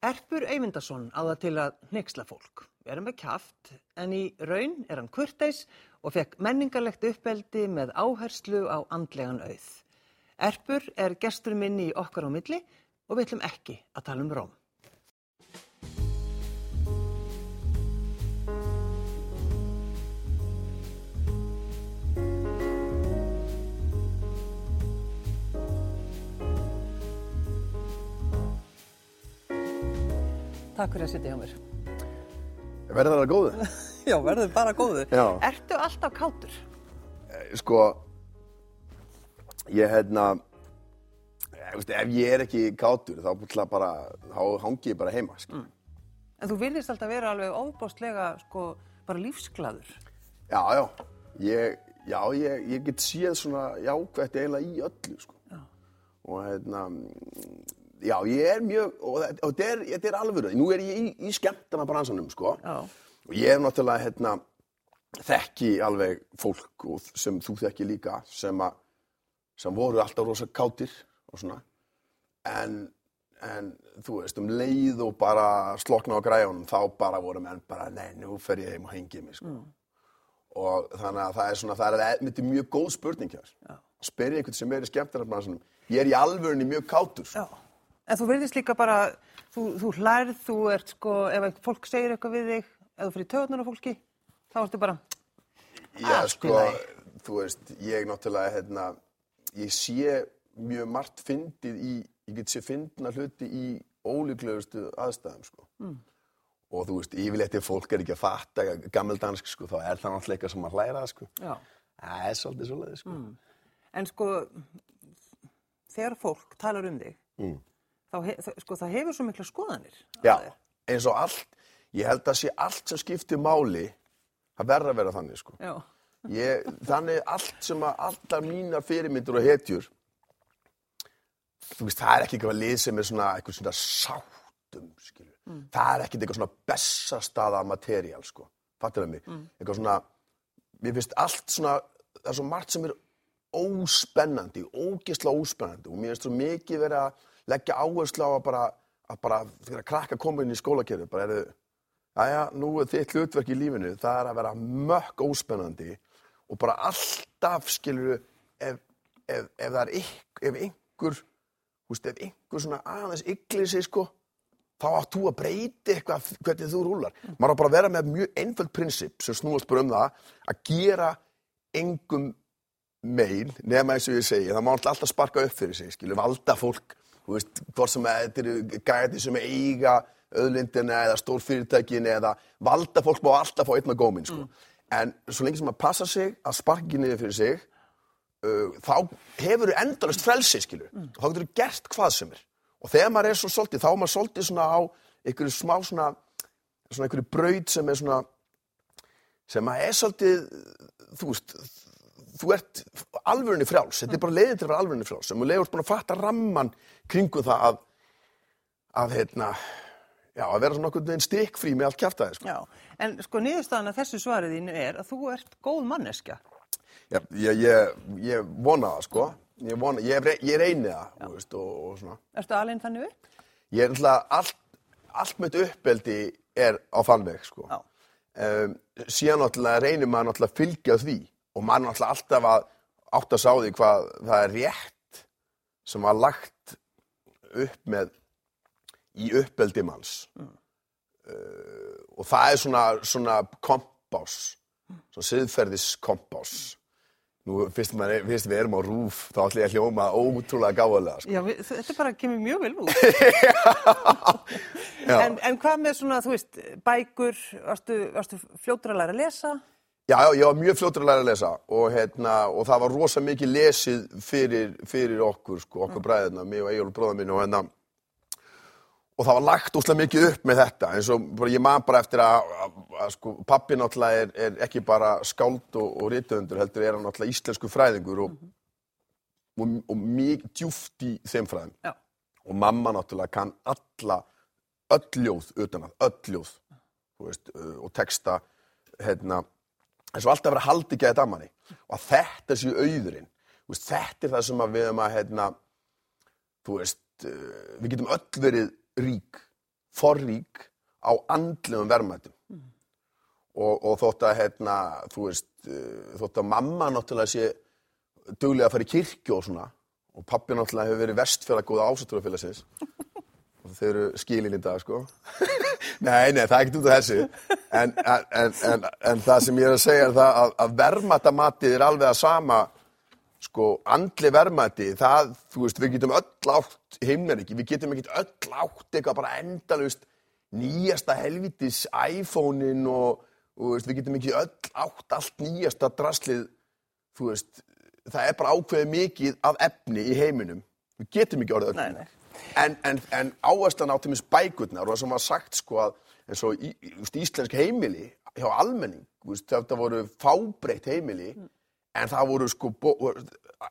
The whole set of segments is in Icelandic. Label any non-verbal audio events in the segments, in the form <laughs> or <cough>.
Erpur Eyvindarsson á það til að hneiksla fólk. Við erum með kjaft en í raun er hann kurteis og fekk menningarlegt uppeldi með áherslu á andlegan auð. Erpur er gestur minn í okkar á milli og við ætlum ekki að tala um róm. Takk fyrir að sitja hjá mér. Verður það góðu? <laughs> Já, verður bara góðu. Já. Ertu alltaf kátur? Sko, ég ég, veist, ef ég er ekki kátur þá, bara, þá hangi ég bara heima. Sko. En þú virðist alltaf vera alveg óbástlega, sko, bara lífsglaður. Já, já, ég, já ég, ég get séð svona jákvætt eiginlega í öllu. Sko. Já. Og hérna, já, ég er mjög, og þetta er, þetta er alvöru. Nú er ég í, í skemmtana bransanum, sko. Já. Og ég er náttúrulega, hérna, þekki alveg fólk og sem þú þekki líka sem, að, sem voru alltaf rosa kátir og svona. En, en þú veist, um leið og bara slokna á græjunum, þá bara voru menn bara, nei, nú fer ég heim og hengið mig, sko. Og þannig að það er svona, það er myndi mjög góð spurning hér. Spyrir einhvern sem er í skemmtarnarbransanum. Ég er í alvörunni mjög kátur, sko. Já. En þú virðist líka bara, þú, þú hlærð, þú ert sko, ef fólk segir eitthvað við þig, ef þú fyrir töðunar á fólki, þá ertu bara, Já, í sko, þú veist, ég náttúrulega, hérna, ég sé mjög margt fyndið í, ég get sé fyndna hluti í ólíklegustu aðstæðum, sko. Mm. Og þú veist, yfirleitt ef fólk er ekki að fatta gammeldansk, sko, þá er það náttúrulega eitthvað sem að hlæra, sko. já. Það er svolítið svolítið, sko. En sko, þegar fólk talar um þig, Mm. Þá, he, þ- sko, það hefur svo mikla skoðanir. Já, eins og allt, ég held að sé allt sem skiptir máli, það verður að vera þannig, sko. Já. Ég, þannig allt sem að alltaf mínar fyrirmyndur og hetjur þú veist, það er ekki eitthvað lið sem er svona eitthvað svona sáttum skilur. það er ekkert eitthvað svona bessastaða materiál, sko, fattur það mig eitthvað svona, mér finnst allt svona, það er svo margt sem er óspennandi, ógisla óspennandi og mér finnst svo mikið verið að leggja áherslu á að bara að bara, þegar krakka koma inn í skólakerfi bara eru, Jæja, nú er þitt hlutverk í lífinu, það er að vera mökk óspennandi og bara alltaf, skilur ef, ef, ef það er ykk, ef einhver, veist, ef einhver svona aðeins ygglir sig, sko, þá átt þú að breyti eitthvað hvernig þú rúlar. Maður á bara að vera með mjög einföld prinsip sem snúast bara um það að gera engum meil, nema eins og ég segi, það má alltaf sparka upp fyrir sig, skilur, valda fólk, þú veist, hvort sem að þetta eru gæti sem eiga auðlindina eða stórfyrirtækin eða valda fólk má alltaf fá einna góminn, sko. En svo lengi sem að passa sig að sparka ekki niður fyrir sig, uh, þá hefur þú endalist frelsi, skilur, og þá getur þú gert hvað sem er. Og þegar maður er svo svolítið, þá er maður svolítið svona á einhverju smá svona, svona einhverju braut sem er svona, sem að er svolítið, þú veist, þú ert alvörinni frjáls, þetta er bara leiðin til að vera alvörinni frjáls, sem þú leiður búin að fatta ramman kringum það að, að hérna, já, að vera svona okkur veginn stikkfrí með allt kjæftæði, sko. Já. En sko, niðurstaðan að þessu svarið þínu er að þú ert góð manneskja. Ég, ég, ég, ég vona það, sko, ég, vona, ég, ég reyni það, veist, og, og svona. Ertu alveg þannig upp? Ég er alltaf, allt, allt mitt uppeldi er á þann veg, sko. Já. um, síðan náttúrulega reynir maður náttúrulega að fylgja því og maður náttúrulega alltaf að átt að sá því hvað það er rétt sem var lagt upp með í uppeldi manns uh, og það er svona, svona kompás svona siðferðis kompás nú fyrst, maður, fyrst við erum á rúf þá ætlum ég að hljóma ótrúlega gáðulega sko. Já, við, þetta bara kemur mjög vel út. <laughs> En, en hvað með svona, þú veist, bækur, varstu, varstu læra að lesa? Já, já, ég var mjög fljótur að læra að lesa og, hérna, og það var rosa mikið lesið fyrir, fyrir okkur, sko, okkur bræðina, mig og Egil bróða minn og hérna. Og það var lagt úslega mikið upp með þetta eins og bara, ég man bara eftir að, að, að sko, pappi náttúrulega er, er ekki bara skáld og, og rithöfundur heldur er hann náttúrulega íslensku fræðingur og, og, og mjög djúft í þeim fræðum. Já. og mamma náttúrulega kann alla öll ljóð utan að, öll ljóð. Þú veist, og texta hérna, eins og alltaf verið að halda ekki að þetta manni og að þetta séu auðurinn veist, þetta er það sem að við erum að þú veist, uh, við getum öll verið rík forrík á andlegum verðmætum. Og, og þótt að, þú veist, uh, þótt að mamma náttúrulega sé duglega að fara í kirkju og svona, og pappi náttúrulega hefur verið vestfjörða góða ásatúrafélagsins, þau eru skilin í dag, sko. <laughs> nei, nei, það er ekkert út af þessu. En, en, en, en, það sem ég er að segja er það að, að verðmættamatið er alveg að sama, sko, andli verðmæti, það, þú veist, við getum öll átt heimnaríki, við getum ekkert öll átt eitthvað bara endalust nýjasta helvitis iPhone-in og, og veist, við getum ekki öll átt allt nýjasta draslið, þú veist, það er bara ákveðið mikið af efni í heiminum, við getum ekki orðið öll. Nei, nei. En, en, en áherslan á til minns bækurnar og það sem var sagt sko að eins og í, íslensk heimili hjá almenning, þetta voru fábreytt heimili en það voru sko,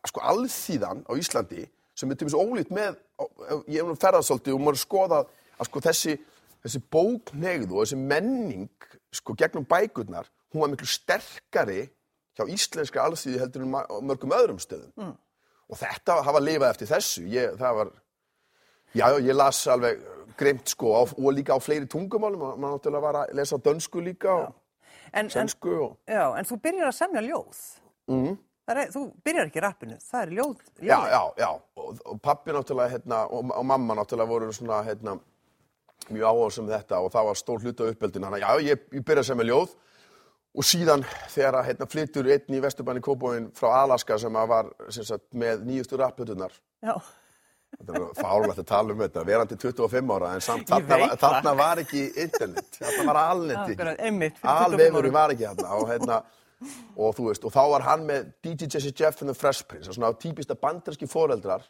sko alþýðan á Íslandi sem er til minns ólít með, ég hef nú ferðarsóldi og maður skoða að sko þessi, þessi bóknegð og þessi menning sko gegnum bækurnar, hún var miklu sterkari hjá íslenska alþýði heldur en mörgum öðrum stöðum. Mm. Og þetta hafa lifað eftir þessu, ég, það var Já, já, ég las alveg grimt sko á, og líka á fleiri tungumálum og maður náttúrulega var að lesa dönsku líka og En, en, sænsku og... já, en þú byrjar að semja ljóð. Mm. Það Er, þú byrjar ekki rappinu, það er ljóð. Já, ljóðin. já, já, og, og pappi náttúrulega hérna, og, og mamma náttúrulega voru svona hérna, mjög áhersum þetta og það var stór hluta á uppeldinu, þannig að já, ég, ég byrja sem með ljóð og síðan þegar að hérna, flyttur einn í Vesturbæni Kópóin frá Alaska sem að var sem sagt, með nýjustu rapputunar Já. Þetta er fárlegt að tala um þetta, verandi 25 ára, en samt þarna, var- þarna var ekki internet, þarna var fyrir 25 Alvegurinn var ekki þarna og, hérna, og þú veist, og þá var hann með DJ Jesse Jeff and the Fresh Prince, og svona típista banderski foreldrar,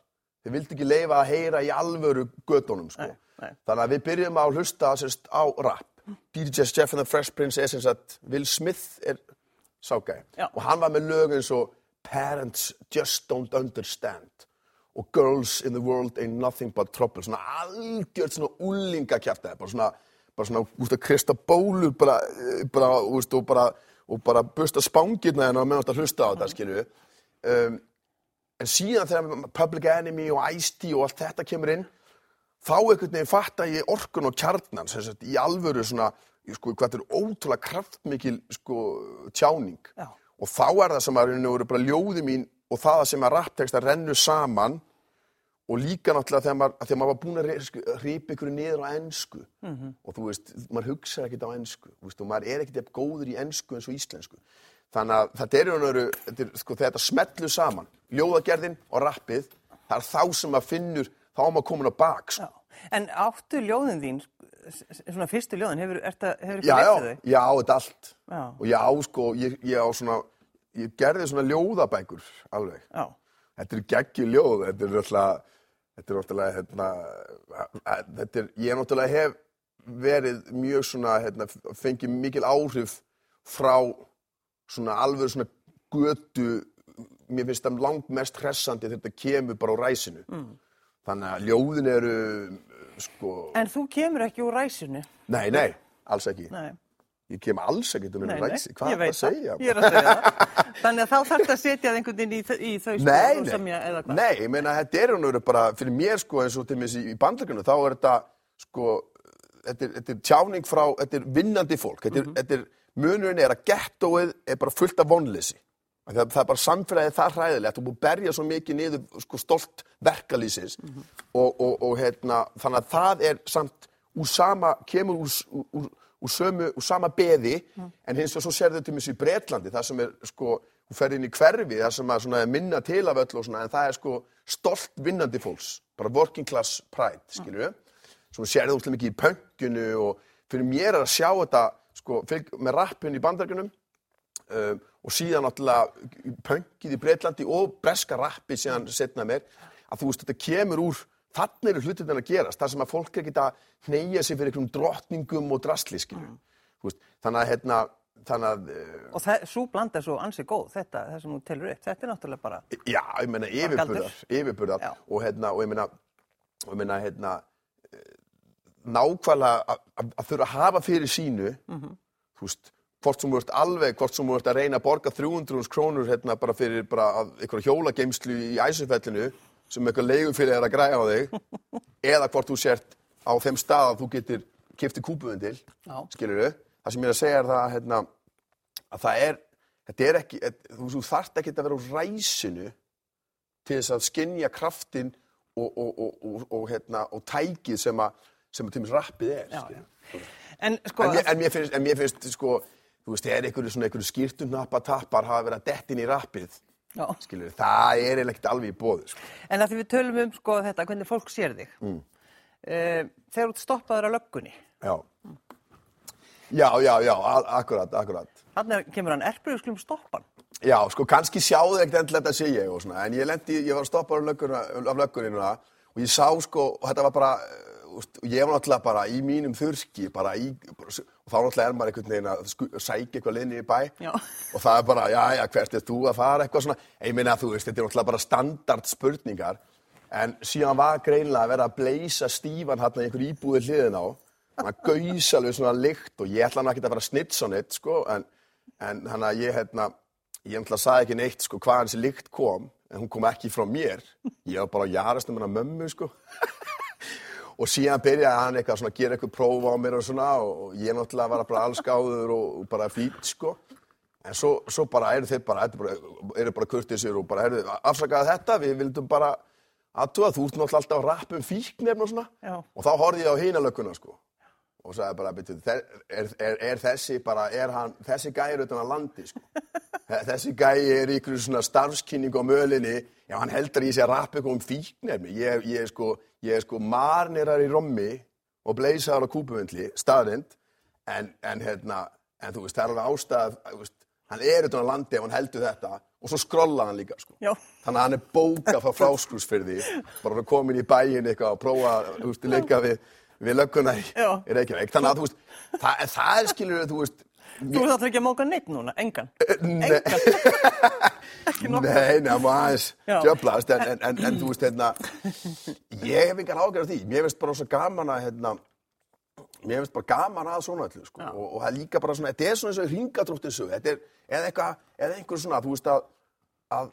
þeir vildi ekki leifa að heyra í alvöru gödunum, sko. Nei, nei. Þannig að við byrjum að hlusta sérst, á rap. DJ Jesse Jeff and the Fresh Prince er sem sagt, Will Smith er ságæði. Já. Og hann var með lög eins og Parents Just Don't Understand og Girls in the World Ain't Nothing But Trouble svona algjört svona úlingakjæftæði bara svona, bara svona, úst að krista bólu bara, eh, bara, úst, og bara og bara busta spangirna hennar meðan þetta hlusta á þetta, skilju um, en síðan þegar Public Enemy og Ice-T og allt þetta kemur inn þá einhvern veginn fatta ég orkun og kjarnan sem sagt, í alvöru svona sko, hvað er ótrúlega kraftmikil sko, tjáning. Já. og þá er það sem að rauninu voru bara ljóði mín og það sem að rappteksta rennu saman og líka náttúrulega þegar maður, þegar maður var búin að hripa ykkur niður á ensku og þú veist, maður hugsa ekkert á ensku veist, og maður er ekkert jafn góður í ensku eins og íslensku þannig að þetta er, raunveru, þetta sko, þetta smetlu saman ljóðagerðin og rappið það er þá sem maður finnur þá er maður komin á bak sko. En áttu ljóðin þín, svona fyrstu ljóðin, hefur, ertu, hefur já, já, þau? já, þetta allt Já. og já, sko, ég, ég á svona ég gerði svona ljóðabækur alveg Já. þetta er geggjur ljóð, þetta er náttúrulega þetta er náttúrulega hérna, þetta er, ég náttúrulega hef verið mjög svona hérna, fengið mikil áhrif frá svona alveg svona götu mér finnst það langt mest hressandi þegar þetta kemur bara á ræsinu mm. þannig að ljóðin eru sko, En þú kemur ekki úr ræsinu? nei, nei, alls ekki Nei. Ég kem alls ekki um Nei, ræsi, nei, hvað ég er það að segja? Ég er að segja það. Þannig að þá þarf þetta að setja það einhvern veginn í, í þau og nei, semja eða hvað? nei, ég meina þetta er hann bara fyrir mér sko eins og til mér í bandleikunum þá er þetta sko þetta er, þetta er tjáning frá, þetta er vinnandi fólk þetta er, Mhm. þetta er munurinn er að gettóið er bara fullt af vonleysi það, það er bara samfélagið það hræðilegt þú búið að berja svo mikið niður sko stolt verkalýsins Mhm. og, og, og hérna, þannig að það er samt úr sama, kemur úr, úr, úr, sömu, úr sama beði Mhm. en hins vegar svo sérðu til mér í Bretlandi það sem er sko, þú ferð inn í hverfi það sem að svona, er minna til af öll og svona en það er sko stolt vinnandi fólks bara working class pride, skilur við sem sérðu úrslega mikið í pönkinu og fyrir mér er að sjá þetta sko, með rappin í bandargunum um, og síðan náttúrulega pönkið í Breitlandi og breska rappi síðan setna mér að þú veist þetta kemur úr þannig eru hlutin að gerast þar sem að fólk er ekki að hneyja sig fyrir einhverjum drottningum og drastli skilju mm. þannig að hérna þannig að uh, Og það, svo blanda er svo ansið góð, þetta, það sem þú telur upp, þetta er náttúrulega bara, já, ég meina yfirburðar yfirburðar og hérna og ég meina og ég meina hérna eh, nákvæmlega að- þurfa að hafa fyrir sínu Mhm. þú veist hvort sem þú ert alveg, hvort sem þú ert að reyna að borga 300 krónur hérna bara fyrir bara að- einhverja hjólageimslu í æsufellinu sem eitthvað leigufélag er að græja á þig <laughs> eða hvort þú sért á þeim stað að þú getur kefti kúpuvindil, Já. skilur það sem ég er að segja er það hérna, að það er, þetta er ekki, þú, þú þarft ekki að vera úr ræsinu til þess að skinja kraftin og, og, og, og, og, hérna, og tækið sem að, sem að til mér rappið er, Já, skilur. En sko, En, mér- en mér finnst, en mér finnst, sko, þú veist, einhverju svona einhverju skýrtunappa tappar hafa verið að dettin í rappið, já. Skilur, það er ekkert alveg í bóðu, sko. en að því við tölum um sko þetta, hvernig fólk sér þig. Mm. þegar þú stoppaður á löggunni, Já. Já, já, já, a- akkurat, akkurat. þannig kemur hann erpur og skulum stoppa hann. Já, sko, kannski sjáðu ekkert endilega þetta sé ég og svona, en ég lendi, ég var að stoppa af löggunni núna og ég sá, sko, og þetta var bara, uh, ég var náttúrulega bara í mínum þurski, bara í, bara, þá náttúrulega er maður einhvern veginn að sækja eitthvað liðni í bæ. Já. og það er bara, já, já, hvert er þú að fara? Eitthvað svona, ég meina, þú veist, þetta er náttúrulega bara standard spurningar, en síðan var greinlega að vera að bleisa stífan hérna í einhver íbúði hliðin á, hann að gausa alveg svona lykt og ég ætla hann ekki að fara að snitsa hann eitt, sko, en, en hann að ég, hérna, ég náttúrulega sagði ekki neitt, sko, hvaðan þessi lykt kom, en hún kom ekki frá mér, ég var bara að jarast um hennar mömmu, sko, og síðan byrjaði hann eitthvað svona að gera eitthvað próf á mér og svona og ég náttúrulega var bara allskáður og, bara fýtt sko. En svo, svo bara eru þeir bara, eru bara, eru bara kurtisir og bara, eru afsakaði þetta, við vildum bara aðtúa, þú ert náttúrulega alltaf að rappa um fíknefn og svona. Já. og þá horfði ég á hínalökkuna sko og sagði bara, er, er, er, þessi bara, er hann, þessi gæi er utan að landi sko? Þessi gæi er ykkur svona starfskynning á mölinni, já hann heldur í sig að rappa eitthvað um fíknefni, ég, ég sko ég sko marnirar í rommi og bleysaður á kúpuvindli, staðrind en, en hérna en þú veist, það er alveg ástæð veist, hann er utan að landi ef hann heldur þetta. Og svo skrolla hann líka sko. Já. þannig að hann er bókað frá fráskrúsfyrði bara komin í bæin eitthvað og prófa þú veist, leika við, við lögguna í, Reykjavík. Þannig að þú veist, það, það er skilur þú veist Þú þarf ekki að móka neitt núna, engan. Nei, <laughs> Ekki nokkuð. nei, maður aðeins Já. djöflast, en, en, en, en þú veist, hérna, ég hef engar ágjörð því, mér finnst bara svo gaman að, hérna, mér finnst bara gaman að svona öllu, sko, og, og það er líka bara svona, þetta er svona eins og ringadróttin sög, þetta er, eða eitthvað, eða einhver svona, þú veist að, að,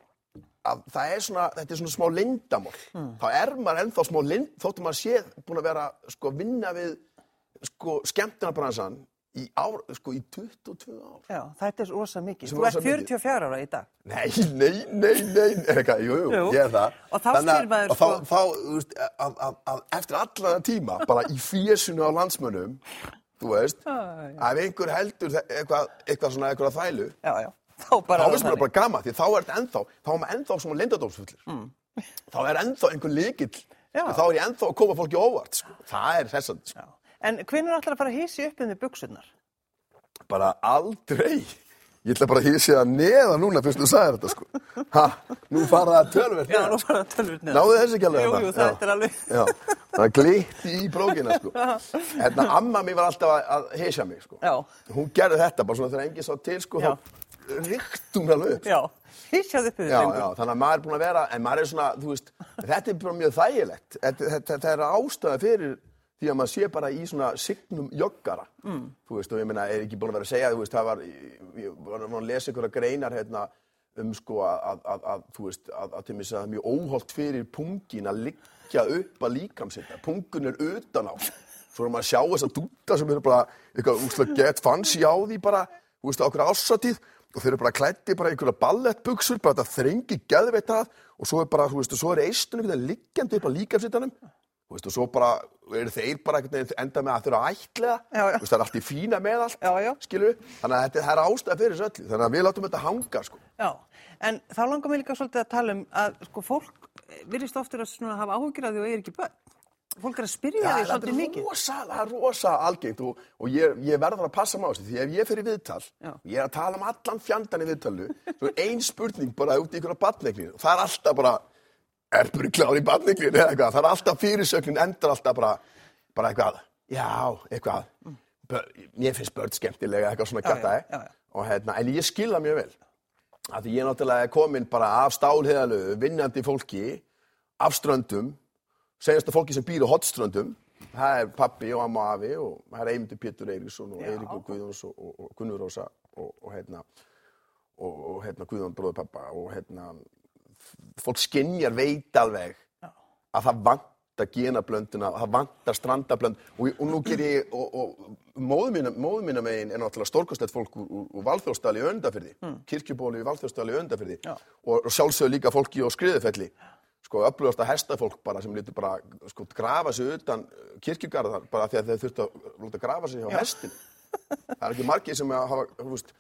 að það er svona, þetta er svona smá lindamál, þá er maður ennþá smá lind, þóttum maður sé búin að vera, sko, vinna við, sko, skemmtunarbransan í ár, sko, í 22 ár. Já, þetta er rosa mikið. Þú ert rosa mikið. 44 ára í dag. Nei, nei, nei, nei, er eitthvað, jú, jú, ég er það. Og þá skil maður, og þá, sko- þú veist, að, að, að eftir allan tíma, bara í fésunu á landsmönnum, þú veist, að einhver heldur eitthvað, eitthvað svona eitthvað þvælu, Já, já. <laughs> Þá bara... þá finnst mér bara gaman, því þá er þetta ennþá, þá er maður ennþá svona lindadómsfullir. Mm. Þá er ennþá einhver líkill, Já. þá er ég ennþá að koma fólki óvart, sko. Það er þess að, sko. En hvernig er alltaf að fara að hísi upp um því buksurnar? bara aldrei. Ég ætla bara að hýsi það neða núna fyrst þú sagðir þetta, sko. Ha, nú fara það tölverð. Já, nú fara að tölvur neða. Náðu þessi ekki alveg Jú, þarna? jú, þetta er alveg... Já, það glitti í brókina, sko. Hérna, amma mér var alltaf að, heisja mig, sko. Já. Hún gerði þetta bara svona þegar enginn sá til, sko, þá ríkt hún alveg upp. Já, hísjaðu upp Já, því já, þannig að maður er búin að vera, en maður er svona, þú veist, þetta er bara mjög þægilegt. Þetta, þetta, þetta er ástæða fyrir því að maður sé bara í svona signum joggara. Mm. Þú veist, og ég meina, er ekki búin að vera að segja, þú veist, það var, ég var að lesa einhverja greinar hérna um sko að, að, að, að þú veist, að, að til mér að það er mjög óholt fyrir pungin að liggja upp að líkamsetta. Pungun er utan á. Svo er maður að sjá þess að dúta sem eru bara eitthvað gett fancy á því bara, þú veist, okkur ássatíð og þeir eru bara klætti bara í einhverja ballettbuxur, bara þetta þrengi geðveitt að og svo er bara, þú veist, og svo er eistunum liggjandi upp á veist, og svo bara eru þeir bara enda með að að Já, já. þú veist, það er allt í fína með allt, Já, já. þannig að þetta er ástæða fyrir þessu öllu, þannig að við látum þetta hanga, sko. Já, en þá langar mér líka svolítið að tala um að sko fólk virðist oftur að hafa áhugir að því og er ekki börn. Fólk er að spyrja það svolítið mikið. rosa, það er rosa algengt og, og ég, ég verður að passa maður því ef ég fer í viðtal, Já. ég er að tala um allan fjandan í viðtalu, svo er ein spurning bara út í einhverja badneglinu og það er alltaf bara, er klár í badneglinu eða eitthvað, það er alltaf fyrirsögnin endar alltaf bara, bara eitthvað, já, eitthvað, mér finnst börn skemmtilega eitthvað svona já. og hérna, en ég skilða mjög vel að ég náttúrulega er komin bara af stálheðalögu, vinnandi fólki af ströndum segjast að fólki sem býr á hotströndum það er pappi og amma afi og það er Eymundur Pétur Eiríksson og. Eiríkur Guðjóns og, og, og Gunnur Rósa og, og hérna og, og hérna Guðjón bróður pappa og hérna fólk skinjar veit alveg að það vantar genablönduna, það vantar strandablönd og, nú ger ég, og, móðu móðu mína megin er náttúrulega stórkostlegt fólk úr, úr, í Öndafyrði, mm. kirkjubóli í Valþjóðstali í Öndafyrði og, sjálfsögðu líka fólki á skriðufelli sko upplöðast að hestafólk bara sem lítur bara sko grafa sig utan kirkjugarðar bara því að þeir þurftu að lúta grafa sig hjá hestin það er ekki margir sem hafa, veist,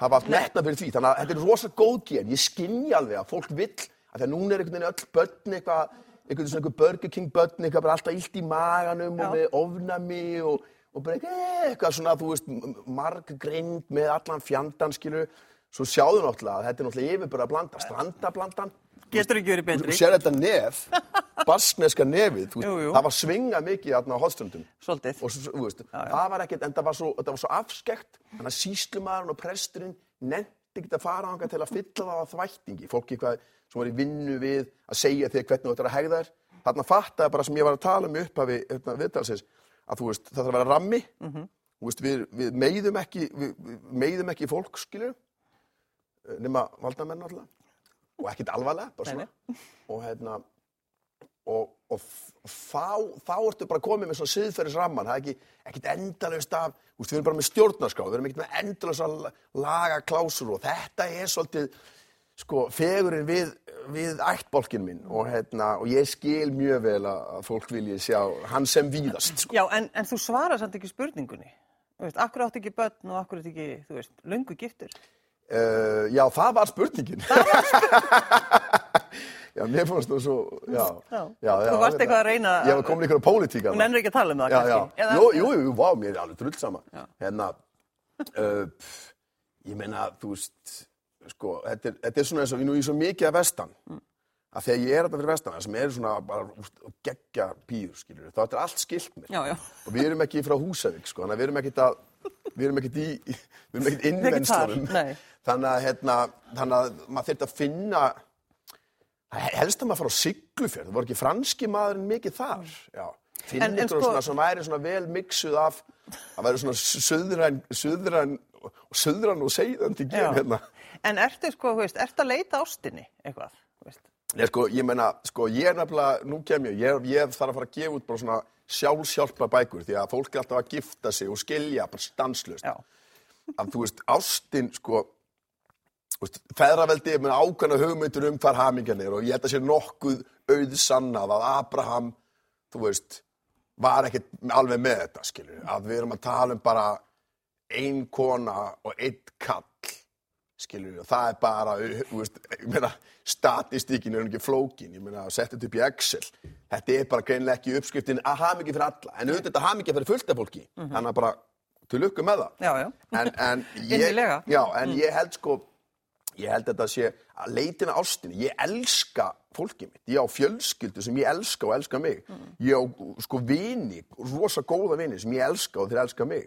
hafa haft metna fyrir því. Þannig að þetta er rosa góð gen ég skinni alveg að fólk vill að því að núna er einhvern veginn öll börn eitthvað einhvern svona einhver Burger King börn eitthvað bara alltaf illt í maganum Já. og með ofnami og, og bara eitthvað, eitthvað svona þú veist marggreind með allan fjandan skilur svo sjáðu náttúrulega að þetta er náttúrulega yfirbara blanda strandablandan Getur ekki verið Þú betri. sér þetta nef, baskneska nefið, þú Jú, jú. það var svingað mikið þarna á hotströndum. Svolítið. Og svo, þú veist, það var ekkert, en það var svo, svo afskekt, þannig að síslumadurinn og presturinn nefndi ekki að fara ánga til að fylla það á þvættingi. Fólki hvað, sem var í vinnu við að segja þig hvernig þú ættir að hegða þér. Þarna fattaði bara sem ég var að tala um upphafi hérna, viðtalsins, að þú veist, það þarf að vera rammi, þú veist, við, við meiðum ekki, við, við meiðum ekki fólk, skilju, nema valdamenn alltaf og ekkert alvarlega, bara svona og hérna og, og þá, þá ertu bara komið með svona siðferðisramman, það er ekki ekkert endalaust af, þú veist, við erum bara með stjórnarskrá við erum ekkert með endalaust að laga klásur og þetta er svolítið sko, fegurinn við við ættbólkin minn og hérna og ég skil mjög vel að fólk vilji sjá hann sem víðast, sko Já, en, en þú svarar samt ekki spurningunni. Þú veist, akkur áttu ekki börn og akkur áttu ekki, þú veist, löngu giftur. Uh, já, það var spurningin. <laughs> já, mér fannst það svo, já. Já. já, já Þú varst hérna, eitthvað að reyna Ég var komin ykkur á pólitík. Hún ennur ekki að tala um það, já, já. kannski. Eða- Jú, jú, jú, vá, mér er alveg drull sama. Hérna, uh, ég meina, þú veist, sko, þetta er, þetta er svona eins og, nú ég er svo mikið að vestan. Að þegar ég er þetta fyrir vestan, það sem er svona bara úst, geggja pýr, skilur, þá er þetta allt skilt mér. Já, já. Og við erum ekki frá Húsavík, sko, við erum erum ekkit í, við Þannig að, hérna, þannig að maður þurft að finna, það helst að maður fara á Siglufjörð, það voru ekki franski maðurinn mikið þar, já. Finna En- en sko- svona sem væri svona vel mixuð af, að væri svona söðræn, söðræn, og söðræn og segðandi gen, hérna. En ertu, sko, veist, ertu að leita ástinni eitthvað, veist? Nei, sko, ég meina, sko, ég er nefnilega, nú kem ég, ég, ég þarf að fara að gefa út bara svona sjálfsjálpa bækur því að fólk er alltaf að gifta sig og skilja bara stanslust. Já. Að þú veist, ástin, sko, feðraveldi með ákvæmna hugmyndur um hvar hamingjan er og ég held að sé nokkuð auðsannað að Abraham, þú veist, var ekkert alveg með þetta, skilur, að við erum að tala um bara ein kona og einn kall, skilur, og það er bara, þú veist, ég meina, statistíkin er ekki flókin, ég meina, setja þetta upp í Excel, þetta er bara greinlega ekki uppskriftin að hamingja fyrir alla, en auðvitað þetta hamingja fyrir fullt af fólki, þannig að bara, til lukku með það. Já, já. En, en <laughs> ég, já, en ég held sko, ég held að þetta sé að leitina ástinni, ég elska fólkið mitt, ég á fjölskyldu sem ég elska og elska mig, ég á sko vini, rosa góða vini sem ég elska og þeir elska mig,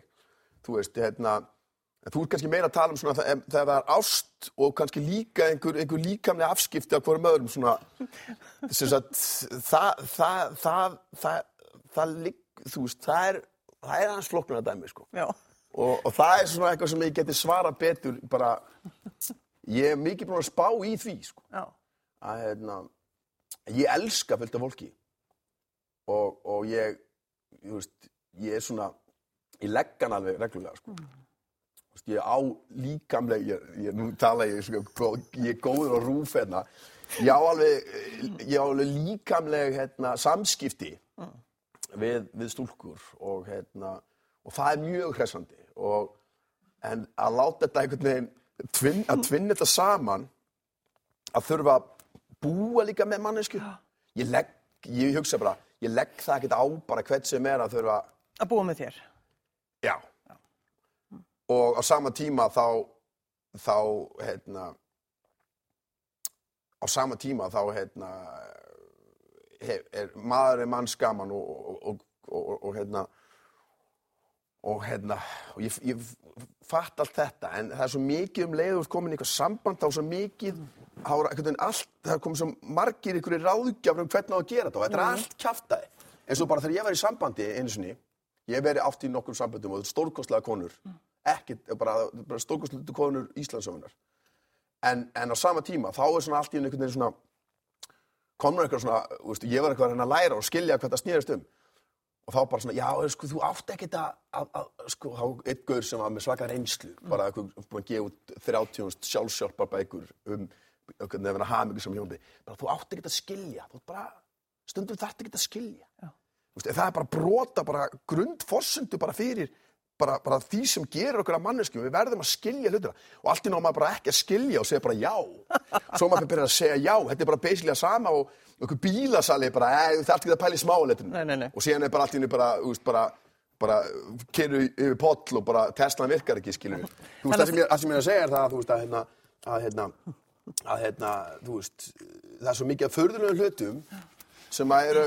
þú veist, hérna, þú ert kannski meira að tala um svona þegar það er ást og kannski líka einhver, einhver líkamlega afskipti af hverjum öðrum svona, <laughs> sagt, það, það, það, það, þú veist, það er, það er hans flokknuna dæmi, sko. Já. Og, og það er svona eitthvað sem ég geti svara betur bara, ég er mikið búin að spá í því, sko. Að, hérna, ég elska fullt af fólki. Og, og ég, ég, veist, ég er svona, ég legg hann alveg reglulega, sko. Þú veist, Ég á líkamleg, ég, ég, nú tala ég, sko, ég er góður á rúf hérna, ég á alveg, ég á alveg líkamleg hérna, samskipti við, við stúlkur og, hérna, og það er mjög hressandi. Og, en að láta þetta einhvern veginn tvinn, að tvinna þetta saman að þurfa að búa líka með mannesku ég legg, ég hugsa bara ég legg það ekkert á bara hvert sem er að þurfa Að búa með þér. já. Og á sama tíma þá þá hérna á sama tíma þá hérna hef, er maður er manns gaman og, og, og, og, og hérna og hérna og ég, ég fatt allt þetta en það er svo mikið um leiður komin í eitthvað samband þá svo mikið er einhvern veginn allt, það er komið svo margir ykkur ráðgjafur um hvernig á að gera þetta og þetta er allt kjaftaði eins og bara þegar ég var í sambandi einu sinni ég hef verið átt í nokkur sambandum og þetta er stórkostlega konur ekkit, bara, bara stórkostlega konur Íslandsöfunar en, en á sama tíma þá er svona allt í einhvern veginn svona komur eitthvað svona, veist, ég var eitthvað að læra og skilja hvað það snýrist um og þá bara svona, já, sko, þú átt ekkert að, að, að sko, þá einn gaur sem var með svaka reynslu, bara eitthvað, búin að gefa út 30 sjálfsjálpar bækur um eitthvað nefna hamingu sem hjóndi, bara þú átt ekkert að skilja, þú bara, stundum þarft ekkert að skilja. Veist, það er bara brota, bara grundforsendu bara fyrir bara, bara því sem gerur okkur að manneskjum, við verðum að skilja hlutina. Og allt í náma bara ekki að skilja og segja bara já. Svo maður byrjar að segja já. Þetta er bara að sama og okkur bílasali bara, er allt ekki að pæla í smáleitinu og síðan er bara allt í henni bara, þú veist, bara bara kerur yfir poll og bara Teslan virkar ekki, skilur við. Þú veist, það sem ég, sem ég er að segja er það að, þú veist, að hérna, að hérna, að hérna, þú veist, það er svo mikið af förðunum hlutum sem að eru,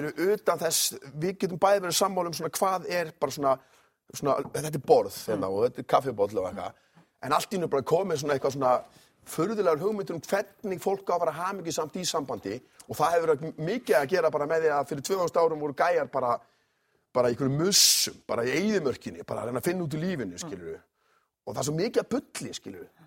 eru utan þess, við getum bæði verið sammála um svona hvað er bara svona, svona þetta er borð hérna og þetta er kaffibóll og eitthvað, en allt í hennu bara komið svona eitthvað svona förðulegar hugmyndur um hvernig fólk á að vera hamingið samt í sambandi og það hefur mikið að gera bara með því að fyrir 2000 árum voru gæjar bara bara í einhverju mussum, bara í eigðumörkinni, bara að reyna að finna út úr lífinu, skilur við. Og það er svo mikið að bulli, skilur við.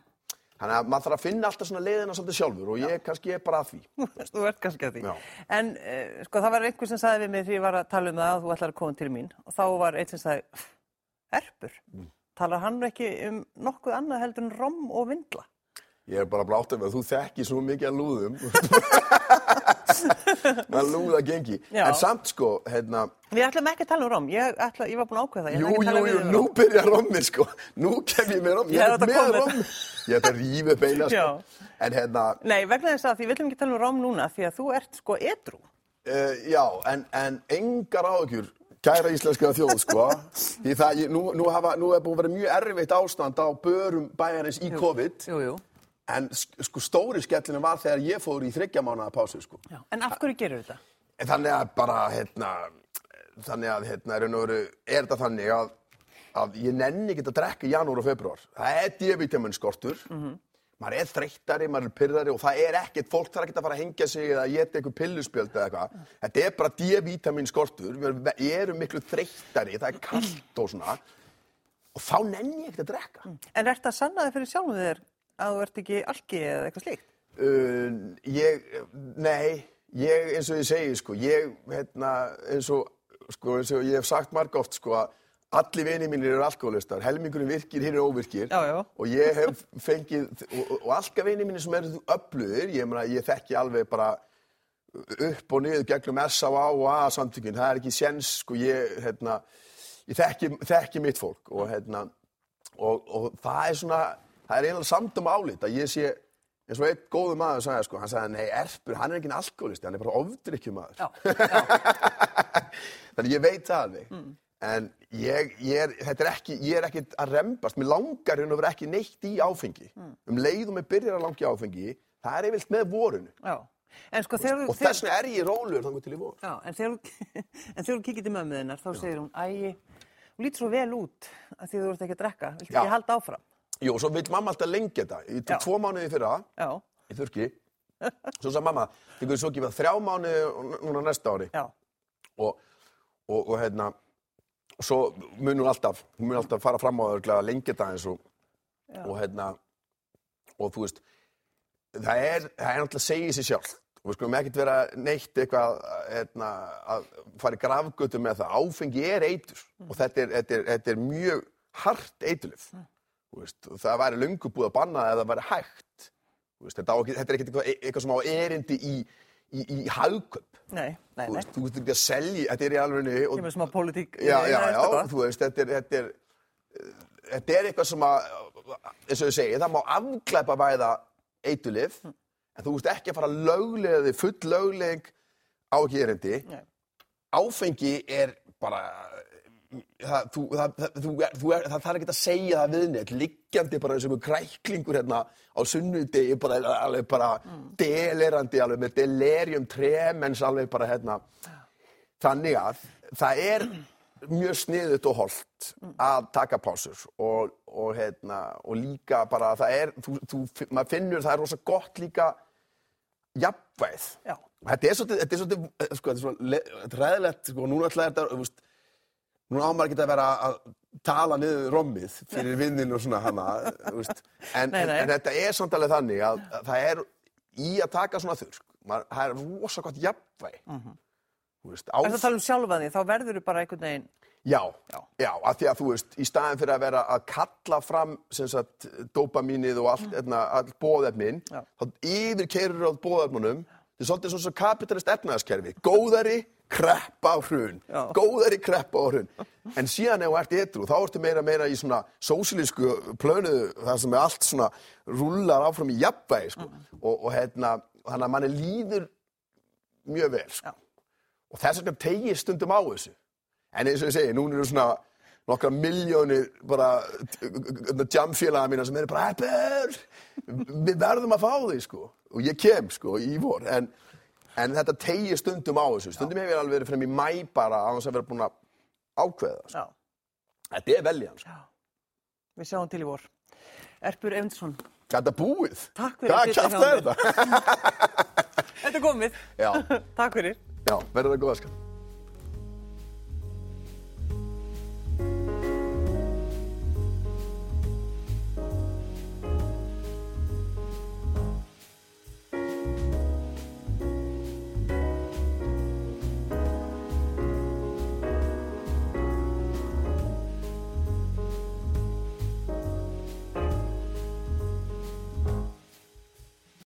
Þannig að maður þarf að finna alltaf svona leiðina svolítið sjálfur og ég kannski er bara að því. <laughs> Þú ert kannski að því. Já. En uh, sko það var einhver sem sagði við mig þegar ég var að tala um það að þú ætlar að koma til mín og þá var einn sem sagði, erpur, Mm. talar hann ekki um nokkuð annað heldur en rom og vindla? Ég er bara bláttur með að þú þekki svo mikið <laughs> að lúðum. maður lúða gengi. Já. En samt sko, hérna, Við ætlum ekki að tala um rom, ég, ætla, ég var búin að ákveða það. Jú, jú, við jú, um nú rom. byrjar rommið sko. Nú kem ég með rom, Ég ég er með rom. Ég ætla að rífa upp eina sko. En hérna, Nei, vegna þess að því við ætlum ekki að tala um rom núna því að þú ert sko edru. Uh, já, en, en engar áhugjur, kæra íslenska þjóð, sko. <laughs> Því það, nú, nú, hafa, nú er búin að vera mjög erfitt ástand á börum bæjarins í COVID. Jú, jú. En sk- sko stóri skellinu var þegar ég fór í þryggja mánuða pásu, sko. Já. En af hverju gerur þetta? Þannig að bara, hérna, þannig að, hérna, veru, er þetta þannig að, að ég nenni ekki að drekka í janúar og februar. Það er D-vitamin skortur. Maður er þreyttari, maður er pyrrari og það er ekkert, fólk þarf ekkert að fara að hengja sig eða geta eitthvað pilluspjöld eða eitthvað. Þetta er bara D-vitamin skortur, við erum- miklu þreyttari, það er kallt og svona. Og þá nenni ég ekkert að drekka. En ert að sanna þig fyrir sjálfum þér að þú ert ekki algi eða eitthvað slíkt? Uh, ég, nei, ég eins og ég segi sko, ég hérna eins og, sko, eins og ég hef sagt marga oft sko að allir vinið mínir eru alkoholistar, helmingurinn virkir, hinn er óvirkir Já, já. og ég hef fengið, og, og, alltaf vinið mínir sem eru öflugir, ég ég þekki alveg bara upp og niður gegnum S.A.A. og A samtökin, það er ekki séns sko, ég, hérna, ég þekki, þekki mitt fólk og hérna, og, og það er svona, það er einlega samt um álit að ég sé, eins og einn góðu maður sagði, sko, hann sagði, nei, Erpur, hann er ekki alkoholisti, hann er bara ofdrykkjumaður. Já, já. <laughs> Þannig ég veit það alveg. En ég, ég, er, þetta er ekki, ég er ekki að rembast, mér langar hérna að vera ekki neitt í áfengi. Um leið og mér byrjar að langja áfengi, það er yfirlt með vorunu. já. Sko þú... Og þess vegna er ég rólegur þannig til í vor. Já, <laughs> en þegar, þú- kíkir til mömmu þinnar, þá segir hún, æ, þú lítur svo vel út að því þú ert ekki að drekka, viltu Já. ekki halda áfram? Jú, og svo vil mamma alltaf lengja þetta. Ég Já. tók tvo mánuði fyrir það, Já, í þurki. <laughs> Svo sagði mamma, þið guður svo ekki með þrjá mánuði núna næsta ári. já, og, og, og hérna svo mun hún alltaf hún mun alltaf fara fram á það að lengja þetta eins og, og hérna og þú veist það er, það er náttúrulega að segja sér sjálf og við skulum ekkert vera neitt eitthvað hérna, að fara í grafgötu með það. Áfengi er eitur og þetta er, þetta er, þetta er mjög hart eiturlif og það væri löngu búið að banna það ef það væri hægt. Veist, þetta, á þetta er ekkert eitthvað, eitthvað sem á erindi í, í, í hagköp nei, nei, þú nei. veist, þú veist ekki að selja, þetta er í alvegni og, Kemur smá pólitík. já, já, já, þú veist, þetta er, þetta er eh, þetta er eitthvað sem að eins og ég segi, það má afglæpa væða eitulif, Hm. en þú veist ekki að fara þig, full lögleg á ekki erindi Nei. áfengi er bara það, þú, það, þú, þú er, það þarf ekki að segja það við neitt. Liggjandi bara eins og kræklingur hérna á sunnudegi bara, alveg bara delerandi alveg með delerium tremens alveg bara hérna. Þannig að það er mjög sniðut og holdt að taka pásur og, og, hérna, og líka bara það er, þú, þú, maður finnur það er rosa gott líka jafnvæð Já. Þetta er svolítið, sko, ræðilegt, sko, núna ætlaði þetta, núna ámar ekki að vera að tala niður rommið fyrir vinnin og svona hana, veist, en, Nei, en, nei. en þetta er samt alveg þannig að, að það er í að taka svona þurrk, maður, það er rosa gott jafnvæg. Þú veist, á, Ef það tala um sjálfa því, þá verður þú bara einhvern veginn, já, Já. já, af því að þú veist, í staðin fyrir að vera að kalla fram sem sagt, dopamínið og allt, mm. all bóðefnin, þá yfirkeirur á bóðefnunum, þetta er svolítið svona kapitalist efnaðaskerfi, góðari, kreppa á hrun, Já. góðari kreppa á hrun. En síðan ef þú ert ytrú, þá ertu meira meira í svona sósilísku plönuðu, þar sem er allt svona rullar áfram í jafnvægi, sko. Og, og hérna, þannig að manni líður mjög vel, sko. Já. Og þess vegna tegir stundum á þessu. En eins og ég segi, núna eru svona nokkra miljónir bara jamfélaga mína sem eru bara við verðum að fá því sko. Og ég kem sko í vor. En, en þetta tegir stundum á þessu. Stundum hef ég alveg verið frem í mæ bara að hans að vera búin að ákveða. Sko. Þetta er veljan sko. við sjáum til í vor. Erpur Evendsson, Þetta búið. Takk fyrir að Hvað hjá er þetta? <laughs> þetta er komið. <laughs> Takk fyrir. verður það góða sko.